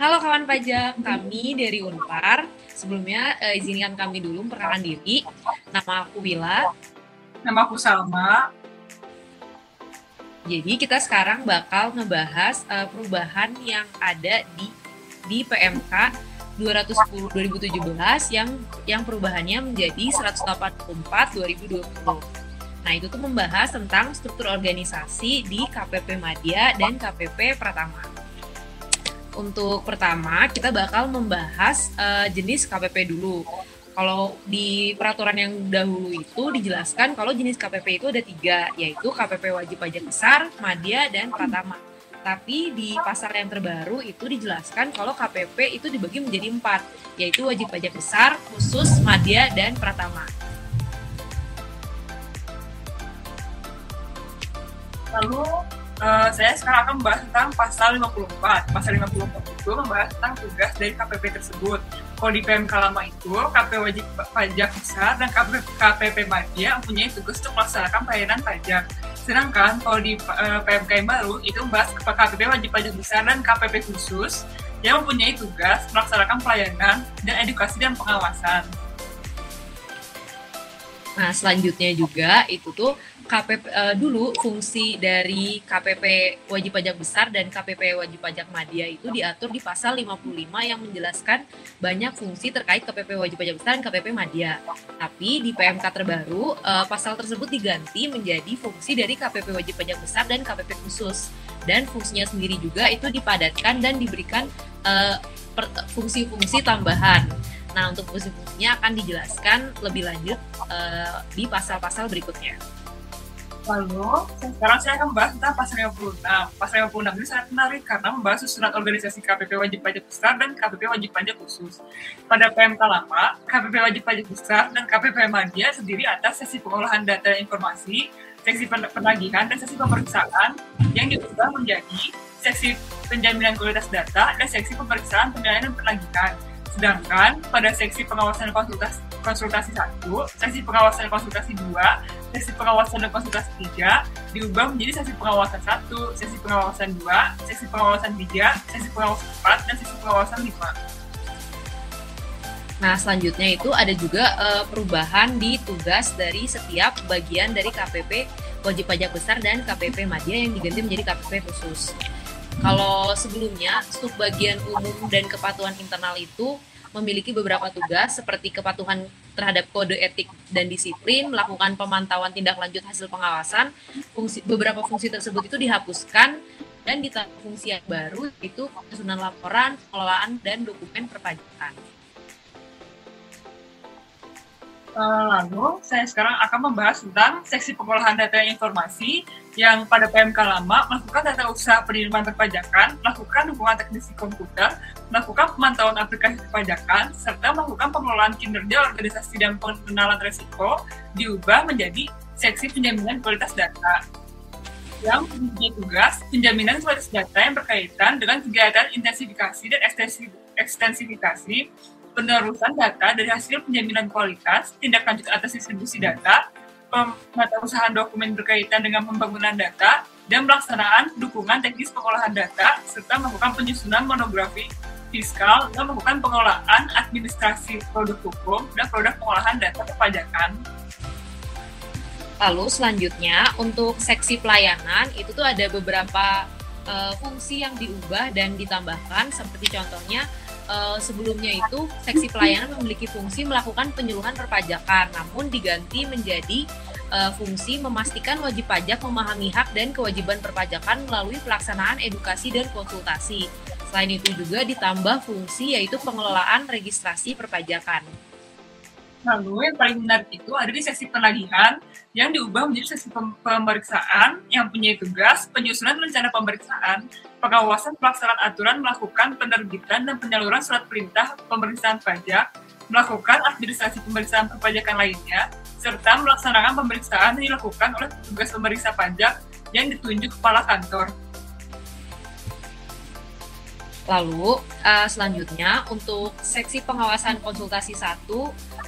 Halo kawan pajak, kami dari Unpar. Sebelumnya uh, izinkan kami dulu memperkenalkan diri. Nama aku Wila. Nama aku Salma. Jadi kita sekarang bakal ngebahas uh, perubahan yang ada di di PMK 210 2017 yang yang perubahannya menjadi 184 2020. Nah, itu tuh membahas tentang struktur organisasi di KPP Madya dan KPP Pratama. Untuk pertama, kita bakal membahas uh, jenis KPP dulu. Kalau di peraturan yang dahulu itu dijelaskan kalau jenis KPP itu ada tiga, yaitu KPP wajib pajak besar, Madya, dan Pratama. Tapi di pasal yang terbaru itu dijelaskan kalau KPP itu dibagi menjadi empat, yaitu wajib pajak besar, khusus, Madya, dan Pratama. Lalu uh, saya sekarang akan membahas tentang pasal 54. Pasal 54 itu membahas tentang tugas dari KPP tersebut. Kalau di PMK lama itu, KPP wajib pajak besar dan KPP, KPP Madya mempunyai tugas untuk melaksanakan pelayanan pajak. Sedangkan kalau di eh, PMK yang baru, itu membahas KPP wajib pajak besar dan KPP khusus yang mempunyai tugas melaksanakan pelayanan dan edukasi dan pengawasan. Nah, selanjutnya juga itu tuh KPP uh, eh, dulu fungsi dari KPP wajib pajak besar dan KPP wajib pajak madya itu diatur di pasal 55 yang menjelaskan banyak fungsi terkait KPP wajib pajak besar dan KPP madya. Tapi di PMK terbaru uh, pasal tersebut diganti menjadi fungsi dari KPP wajib pajak besar dan KPP khusus. Dan fungsinya sendiri juga itu dipadatkan dan diberikan uh, fungsi-fungsi tambahan. Nah, untuk fungsi-fungsinya akan dijelaskan lebih lanjut uh, di pasal-pasal berikutnya. Lalu, sekarang saya akan membahas tentang pasal 56. Pasal 56 ini sangat menarik karena membahas susunan organisasi KPP wajib pajak besar dan KPP wajib pajak khusus. Pada PMK lama, KPP wajib pajak besar dan KPP Madya sendiri atas sesi pengolahan data dan informasi, seksi penagihan, dan sesi pemeriksaan yang diubah menjadi seksi penjaminan kualitas data dan seksi pemeriksaan penilaian dan penagihan. Sedangkan pada seksi pengawasan konsultasi konsultasi satu, seksi pengawasan konsultasi dua, sesi pengawasan dan konsultasi tiga diubah menjadi sesi pengawasan satu, sesi pengawasan dua, sesi pengawasan tiga, sesi pengawasan empat, dan sesi pengawasan lima. Nah, selanjutnya itu ada juga uh, perubahan di tugas dari setiap bagian dari KPP wajib pajak besar dan KPP Madya yang diganti menjadi KPP khusus. Kalau sebelumnya, bagian umum dan kepatuhan internal itu memiliki beberapa tugas seperti kepatuhan terhadap kode etik dan disiplin, melakukan pemantauan tindak lanjut hasil pengawasan. Fungsi, beberapa fungsi tersebut itu dihapuskan dan ditambah fungsi yang baru yaitu penyusunan laporan, pengelolaan, dan dokumen perpajakan. Eh, lalu, saya sekarang akan membahas tentang seksi pengolahan data informasi yang pada PMK lama melakukan data usaha penerimaan perpajakan, melakukan hubungan teknisi komputer, melakukan pemantauan aplikasi perpajakan, serta melakukan pengelolaan kinerja organisasi dan pengenalan resiko diubah menjadi seksi penjaminan kualitas data. Yang mempunyai tugas penjaminan kualitas data yang berkaitan dengan kegiatan intensifikasi dan ekstensifikasi penerusan data dari hasil penjaminan kualitas, tindak lanjut atas distribusi data, pematausahaan dokumen berkaitan dengan pembangunan data, dan pelaksanaan dukungan teknis pengolahan data, serta melakukan penyusunan monografi fiskal dan melakukan pengelolaan administrasi produk hukum dan produk pengolahan data perpajakan. Lalu selanjutnya untuk seksi pelayanan itu tuh ada beberapa uh, fungsi yang diubah dan ditambahkan seperti contohnya uh, sebelumnya itu seksi pelayanan memiliki fungsi melakukan penyuluhan perpajakan, namun diganti menjadi uh, fungsi memastikan wajib pajak memahami hak dan kewajiban perpajakan melalui pelaksanaan edukasi dan konsultasi. Selain itu juga ditambah fungsi yaitu pengelolaan registrasi perpajakan. Lalu yang paling menarik itu ada di sesi penagihan yang diubah menjadi sesi pemeriksaan yang punya tugas penyusunan rencana pemeriksaan, pengawasan pelaksanaan aturan melakukan penerbitan dan penyaluran surat perintah pemeriksaan pajak, melakukan administrasi pemeriksaan perpajakan lainnya, serta melaksanakan pemeriksaan yang dilakukan oleh tugas pemeriksa pajak yang ditunjuk kepala kantor. Lalu uh, selanjutnya untuk seksi pengawasan konsultasi 1,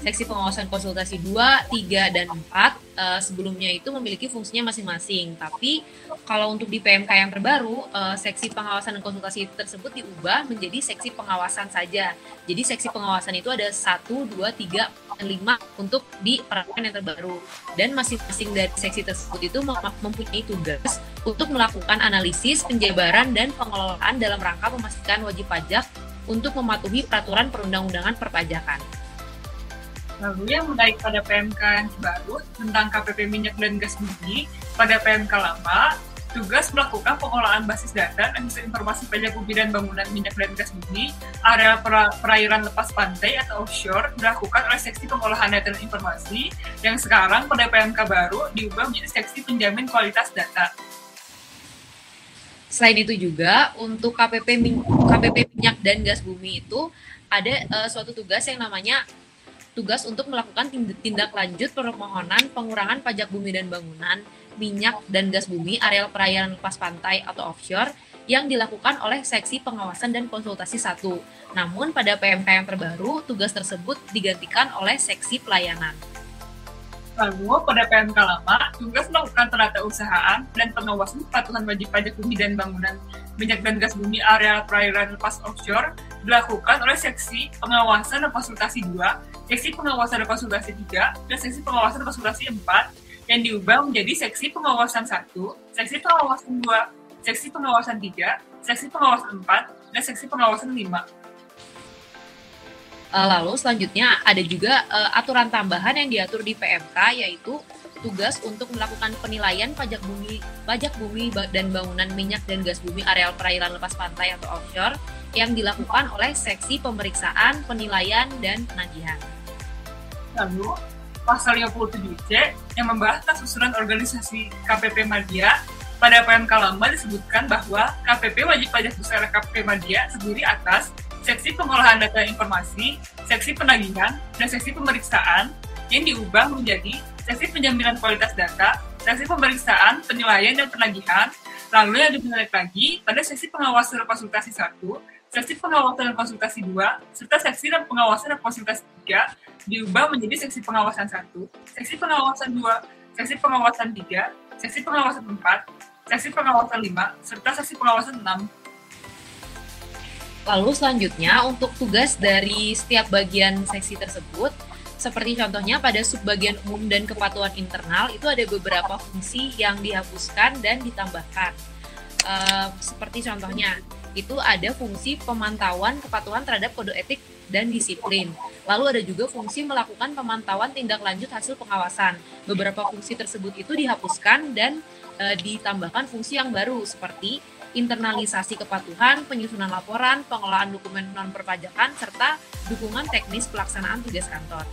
seksi pengawasan konsultasi 2, 3 dan 4 uh, sebelumnya itu memiliki fungsinya masing-masing. Tapi kalau untuk di PMK yang terbaru, uh, seksi pengawasan dan konsultasi tersebut diubah menjadi seksi pengawasan saja. Jadi seksi pengawasan itu ada satu, dua, tiga, dan lima untuk di peraturan yang terbaru. Dan masing-masing dari seksi tersebut itu mempunyai tugas untuk melakukan analisis, penjabaran, dan pengelolaan dalam rangka memastikan wajib pajak untuk mematuhi peraturan perundang-undangan perpajakan. Lalu yang menaik pada PMK yang baru tentang KPP minyak dan gas bumi, pada PMK lama, tugas melakukan pengolahan basis data dan informasi pajak bumi dan bangunan minyak dan gas bumi, area perairan lepas pantai atau offshore dilakukan oleh seksi pengolahan data dan informasi yang sekarang pada PMK baru diubah menjadi seksi penjamin kualitas data. Selain itu juga untuk KPP KPP minyak dan gas bumi itu ada uh, suatu tugas yang namanya tugas untuk melakukan tindak lanjut permohonan pengurangan pajak bumi dan bangunan, minyak dan gas bumi, areal perairan lepas pantai atau offshore yang dilakukan oleh seksi pengawasan dan konsultasi satu. Namun pada PMK yang terbaru, tugas tersebut digantikan oleh seksi pelayanan. Lalu pada PMK lama, tugas melakukan penata usahaan dan pengawasan kepatuhan wajib pajak bumi dan bangunan minyak dan gas bumi area perairan lepas offshore dilakukan oleh seksi pengawasan dan konsultasi 2 seksi pengawasan dan konsultasi 3, dan seksi pengawasan dan konsultasi 4 yang diubah menjadi seksi pengawasan 1, seksi pengawasan 2, seksi pengawasan 3, seksi pengawasan 4, dan seksi pengawasan 5. Eh, lalu selanjutnya ada juga uh, aturan tambahan yang diatur di PMK yaitu tugas untuk melakukan penilaian pajak bumi, pajak bumi dan bangunan minyak dan gas bumi areal perairan lepas pantai atau offshore yang dilakukan oleh seksi pemeriksaan, penilaian, dan penagihan. Lalu, pasal 57C yang membahas susunan organisasi KPP Media pada PMK lama disebutkan bahwa KPP wajib pajak besar KPP Media sendiri atas seksi pengolahan data informasi, seksi penagihan, dan seksi pemeriksaan yang diubah menjadi seksi penjaminan kualitas data, seksi pemeriksaan, penilaian, dan penagihan, lalu yang dibenarkan lagi pada seksi pengawasan konsultasi 1, seksi pengawasan dan konsultasi 2, serta seksi dan pengawasan dan konsultasi 3 diubah menjadi seksi pengawasan 1, seksi pengawasan 2, seksi pengawasan 3, seksi pengawasan 4, seksi pengawasan 5, serta seksi pengawasan 6. Lalu selanjutnya untuk tugas dari setiap bagian seksi tersebut, seperti contohnya pada subbagian umum dan kepatuhan internal itu ada beberapa fungsi yang dihapuskan dan ditambahkan. Uh, seperti contohnya itu ada fungsi pemantauan kepatuhan terhadap kode etik dan disiplin. Lalu ada juga fungsi melakukan pemantauan tindak lanjut hasil pengawasan. Beberapa fungsi tersebut itu dihapuskan dan e, ditambahkan fungsi yang baru seperti internalisasi kepatuhan, penyusunan laporan, pengelolaan dokumen non perpajakan, serta dukungan teknis pelaksanaan tugas kantor.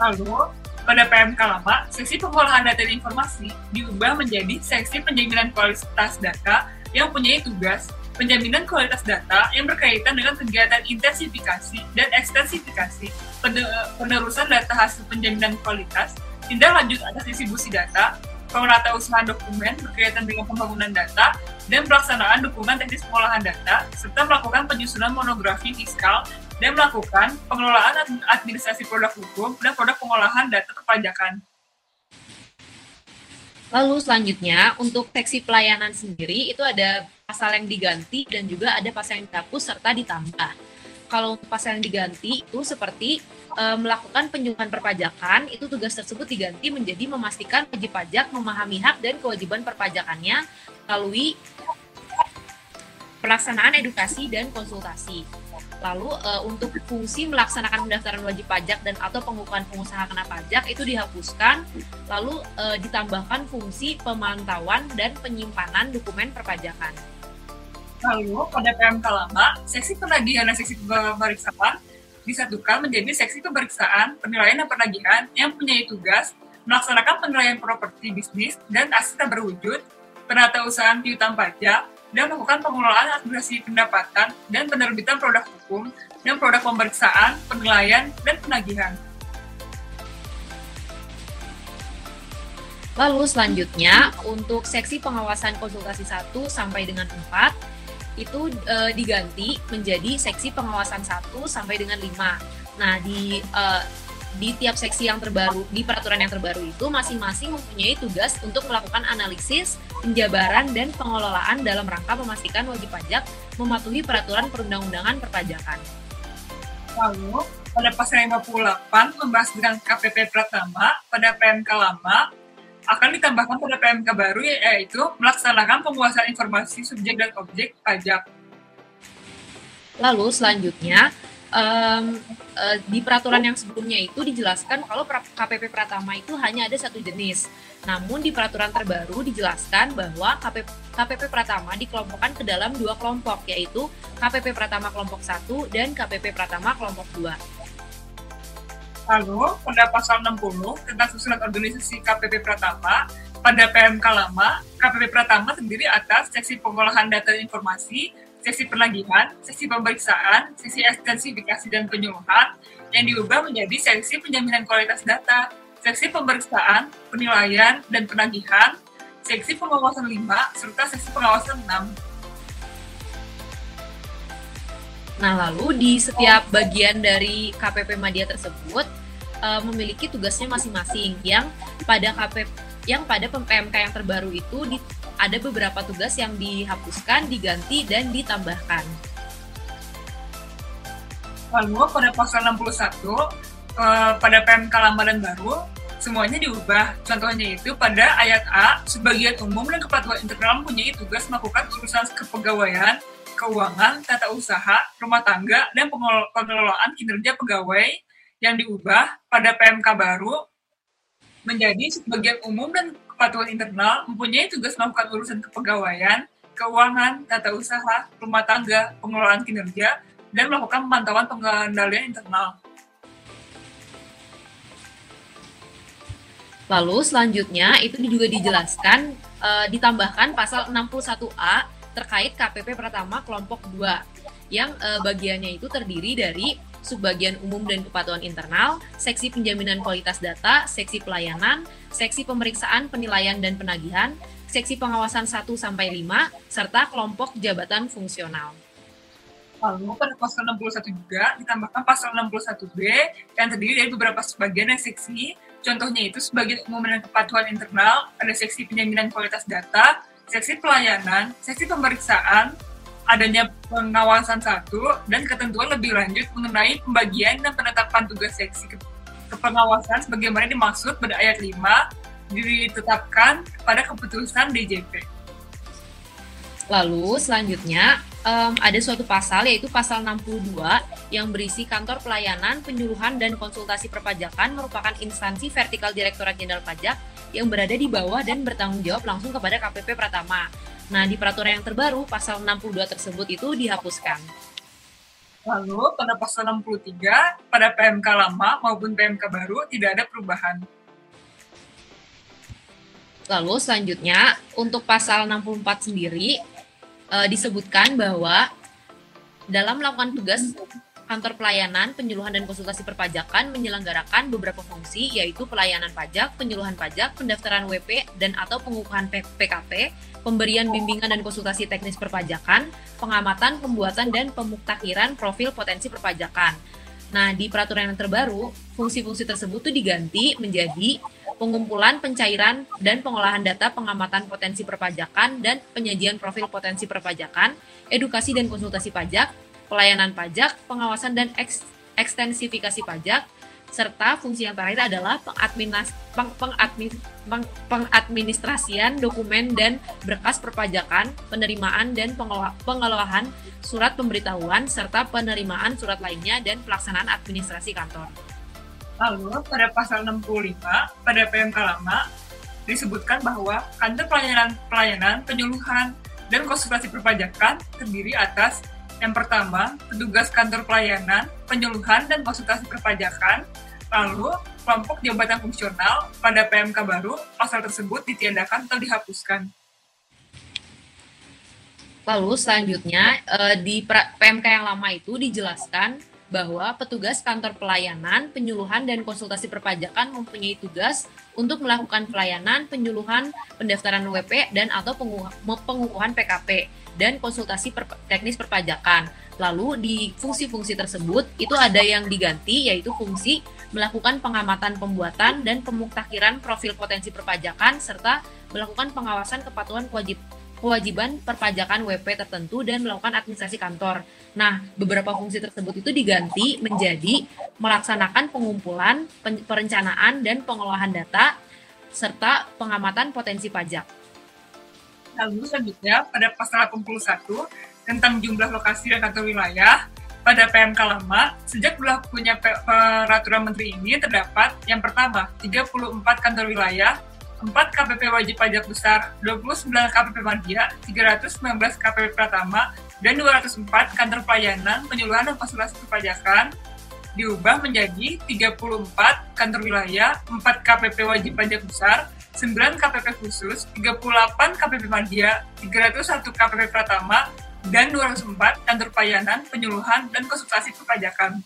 Lalu, pada PMK lama, seksi pengolahan data dan informasi diubah menjadi seksi penjaminan kualitas data yang punya tugas penjaminan kualitas data yang berkaitan dengan kegiatan intensifikasi dan ekstensifikasi, penerusan data hasil penjaminan kualitas, tindak lanjut atas distribusi data, pengenata usaha dokumen berkaitan dengan pembangunan data, dan pelaksanaan dukungan teknis pengolahan data, serta melakukan penyusunan monografi fiskal dan melakukan pengelolaan administrasi produk hukum dan produk pengolahan data perpajakan. Lalu selanjutnya untuk seksi pelayanan sendiri itu ada pasal yang diganti dan juga ada pasal yang dihapus serta ditambah. Kalau pasal yang diganti itu seperti e, melakukan penyuluhan perpajakan, itu tugas tersebut diganti menjadi memastikan wajib pajak memahami hak dan kewajiban perpajakannya melalui pelaksanaan edukasi dan konsultasi. Lalu uh, untuk fungsi melaksanakan pendaftaran wajib pajak dan atau pengukuhan pengusaha kena pajak itu dihapuskan, lalu uh, ditambahkan fungsi pemantauan dan penyimpanan dokumen perpajakan. Lalu pada PMK lama, seksi penagihan dan seksi pemeriksaan disatukan menjadi seksi pemeriksaan, penilaian dan penagihan yang punya tugas melaksanakan penilaian properti bisnis dan aset berwujud, penata usahaan piutang pajak, dan melakukan pengelolaan administrasi pendapatan dan penerbitan produk hukum dan produk pemeriksaan, penilaian, dan penagihan. Lalu selanjutnya untuk seksi pengawasan konsultasi 1 sampai dengan 4 itu e, diganti menjadi seksi pengawasan 1 sampai dengan 5. Nah, di e, di tiap seksi yang terbaru di peraturan yang terbaru itu masing-masing mempunyai tugas untuk melakukan analisis, penjabaran dan pengelolaan dalam rangka memastikan wajib pajak mematuhi peraturan perundang-undangan perpajakan. Lalu, pada pasal 58 membahas tentang KPP Pratama pada PMK lama akan ditambahkan pada PMK baru yaitu melaksanakan penguasaan informasi subjek dan objek pajak. Lalu selanjutnya um, uh, di peraturan yang sebelumnya itu dijelaskan kalau KPP Pratama itu hanya ada satu jenis. Namun di peraturan terbaru dijelaskan bahwa KPP, KPP Pratama dikelompokkan ke dalam dua kelompok yaitu KPP Pratama kelompok 1 dan KPP Pratama kelompok 2. Lalu, pada pasal 60 tentang susunan organisasi KPP Pratama, pada PMK lama, KPP Pratama terdiri atas seksi pengolahan data informasi, seksi penagihan, seksi pemeriksaan, seksi ekstensifikasi dan penyuluhan, yang diubah menjadi seksi penjaminan kualitas data, seksi pemeriksaan, penilaian, dan penagihan, seksi pengawasan 5, serta seksi pengawasan 6. Nah, lalu di setiap bagian dari KPP Media tersebut uh, memiliki tugasnya masing-masing yang pada KP yang pada PMK yang terbaru itu di, ada beberapa tugas yang dihapuskan, diganti dan ditambahkan. Lalu pada pasal 61 uh, eh, pada PMK lama dan baru semuanya diubah. Contohnya itu pada ayat A, sebagian umum dan kepatuhan internal mempunyai tugas melakukan urusan kepegawaian, keuangan, tata usaha, rumah tangga, dan pengelolaan kinerja pegawai yang diubah pada PMK baru menjadi sebagian umum dan kepatuhan internal mempunyai tugas melakukan urusan kepegawaian, keuangan, tata usaha, rumah tangga, pengelolaan kinerja, dan melakukan pemantauan pengendalian internal. Lalu selanjutnya itu juga dijelaskan e, ditambahkan pasal 61A terkait KPP pertama kelompok 2 yang e, bagiannya itu terdiri dari subbagian umum dan kepatuhan internal, seksi penjaminan kualitas data, seksi pelayanan, seksi pemeriksaan, penilaian dan penagihan, seksi pengawasan 1 sampai 5 serta kelompok jabatan fungsional. Lalu pada pasal 61 juga ditambahkan pasal 61B yang terdiri dari beberapa sebagian dan seksi. Contohnya itu sebagian umum dan kepatuhan internal, ada seksi penjaminan kualitas data, seksi pelayanan, seksi pemeriksaan, adanya pengawasan satu dan ketentuan lebih lanjut mengenai pembagian dan penetapan tugas seksi kepengawasan sebagaimana dimaksud pada ayat 5 ditetapkan pada keputusan DJP. Lalu selanjutnya um, ada suatu pasal yaitu pasal 62 yang berisi kantor pelayanan, penyuluhan dan konsultasi perpajakan merupakan instansi vertikal Direktorat Jenderal Pajak yang berada di bawah dan bertanggung jawab langsung kepada KPP Pratama. Nah, di peraturan yang terbaru, pasal 62 tersebut itu dihapuskan. Lalu, pada pasal 63, pada PMK lama maupun PMK baru tidak ada perubahan. Lalu selanjutnya, untuk pasal 64 sendiri, e, disebutkan bahwa dalam melakukan tugas kantor pelayanan, penyuluhan dan konsultasi perpajakan menyelenggarakan beberapa fungsi yaitu pelayanan pajak, penyuluhan pajak, pendaftaran WP dan atau pengukuhan PKP, pemberian bimbingan dan konsultasi teknis perpajakan, pengamatan, pembuatan dan pemuktakiran profil potensi perpajakan. Nah, di peraturan yang terbaru, fungsi-fungsi tersebut itu diganti menjadi pengumpulan, pencairan, dan pengolahan data pengamatan potensi perpajakan dan penyajian profil potensi perpajakan, edukasi dan konsultasi pajak, pelayanan pajak, pengawasan dan eks, ekstensifikasi pajak, serta fungsi yang terakhir adalah pengadminas, peng, pengadmin, peng, pengadministrasian dokumen dan berkas perpajakan, penerimaan dan pengelolaan surat pemberitahuan, serta penerimaan surat lainnya dan pelaksanaan administrasi kantor. Lalu, pada pasal 65, pada PMK lama, disebutkan bahwa kantor pelayanan, pelayanan penyuluhan, dan konsultasi perpajakan terdiri atas yang pertama, petugas kantor pelayanan, penyuluhan, dan konsultasi perpajakan. Lalu, kelompok jabatan fungsional pada PMK baru, pasal tersebut ditiadakan atau dihapuskan. Lalu selanjutnya eh, di PMK yang lama itu dijelaskan bahwa petugas kantor pelayanan, penyuluhan, dan konsultasi perpajakan mempunyai tugas untuk melakukan pelayanan, penyuluhan, pendaftaran WP, dan atau pengukuhan PKP dan konsultasi per teknis perpajakan. Lalu di fungsi-fungsi tersebut itu ada yang diganti yaitu fungsi melakukan pengamatan pembuatan dan pemuktakiran profil potensi perpajakan, serta melakukan pengawasan kepatuhan kewajib, kewajiban perpajakan WP tertentu dan melakukan administrasi kantor. Nah, beberapa fungsi tersebut itu diganti menjadi melaksanakan pengumpulan, perencanaan, dan pengolahan data, serta pengamatan potensi pajak. Lalu selanjutnya pada pasal 81 tentang jumlah lokasi dan kantor wilayah, pada PMK lama, sejak berlakunya peraturan menteri ini terdapat yang pertama, 34 kantor wilayah, 4 KPP wajib pajak besar, 29 KPP Madya, 319 KPP Pratama, dan 204 kantor pelayanan, penyuluhan dan konsultasi perpajakan diubah menjadi 34 kantor wilayah, 4 KPP wajib pajak besar, 9 KPP khusus, 38 KPP Madya, 301 KPP Pratama, dan 204 kantor pelayanan, penyuluhan, dan konsultasi perpajakan.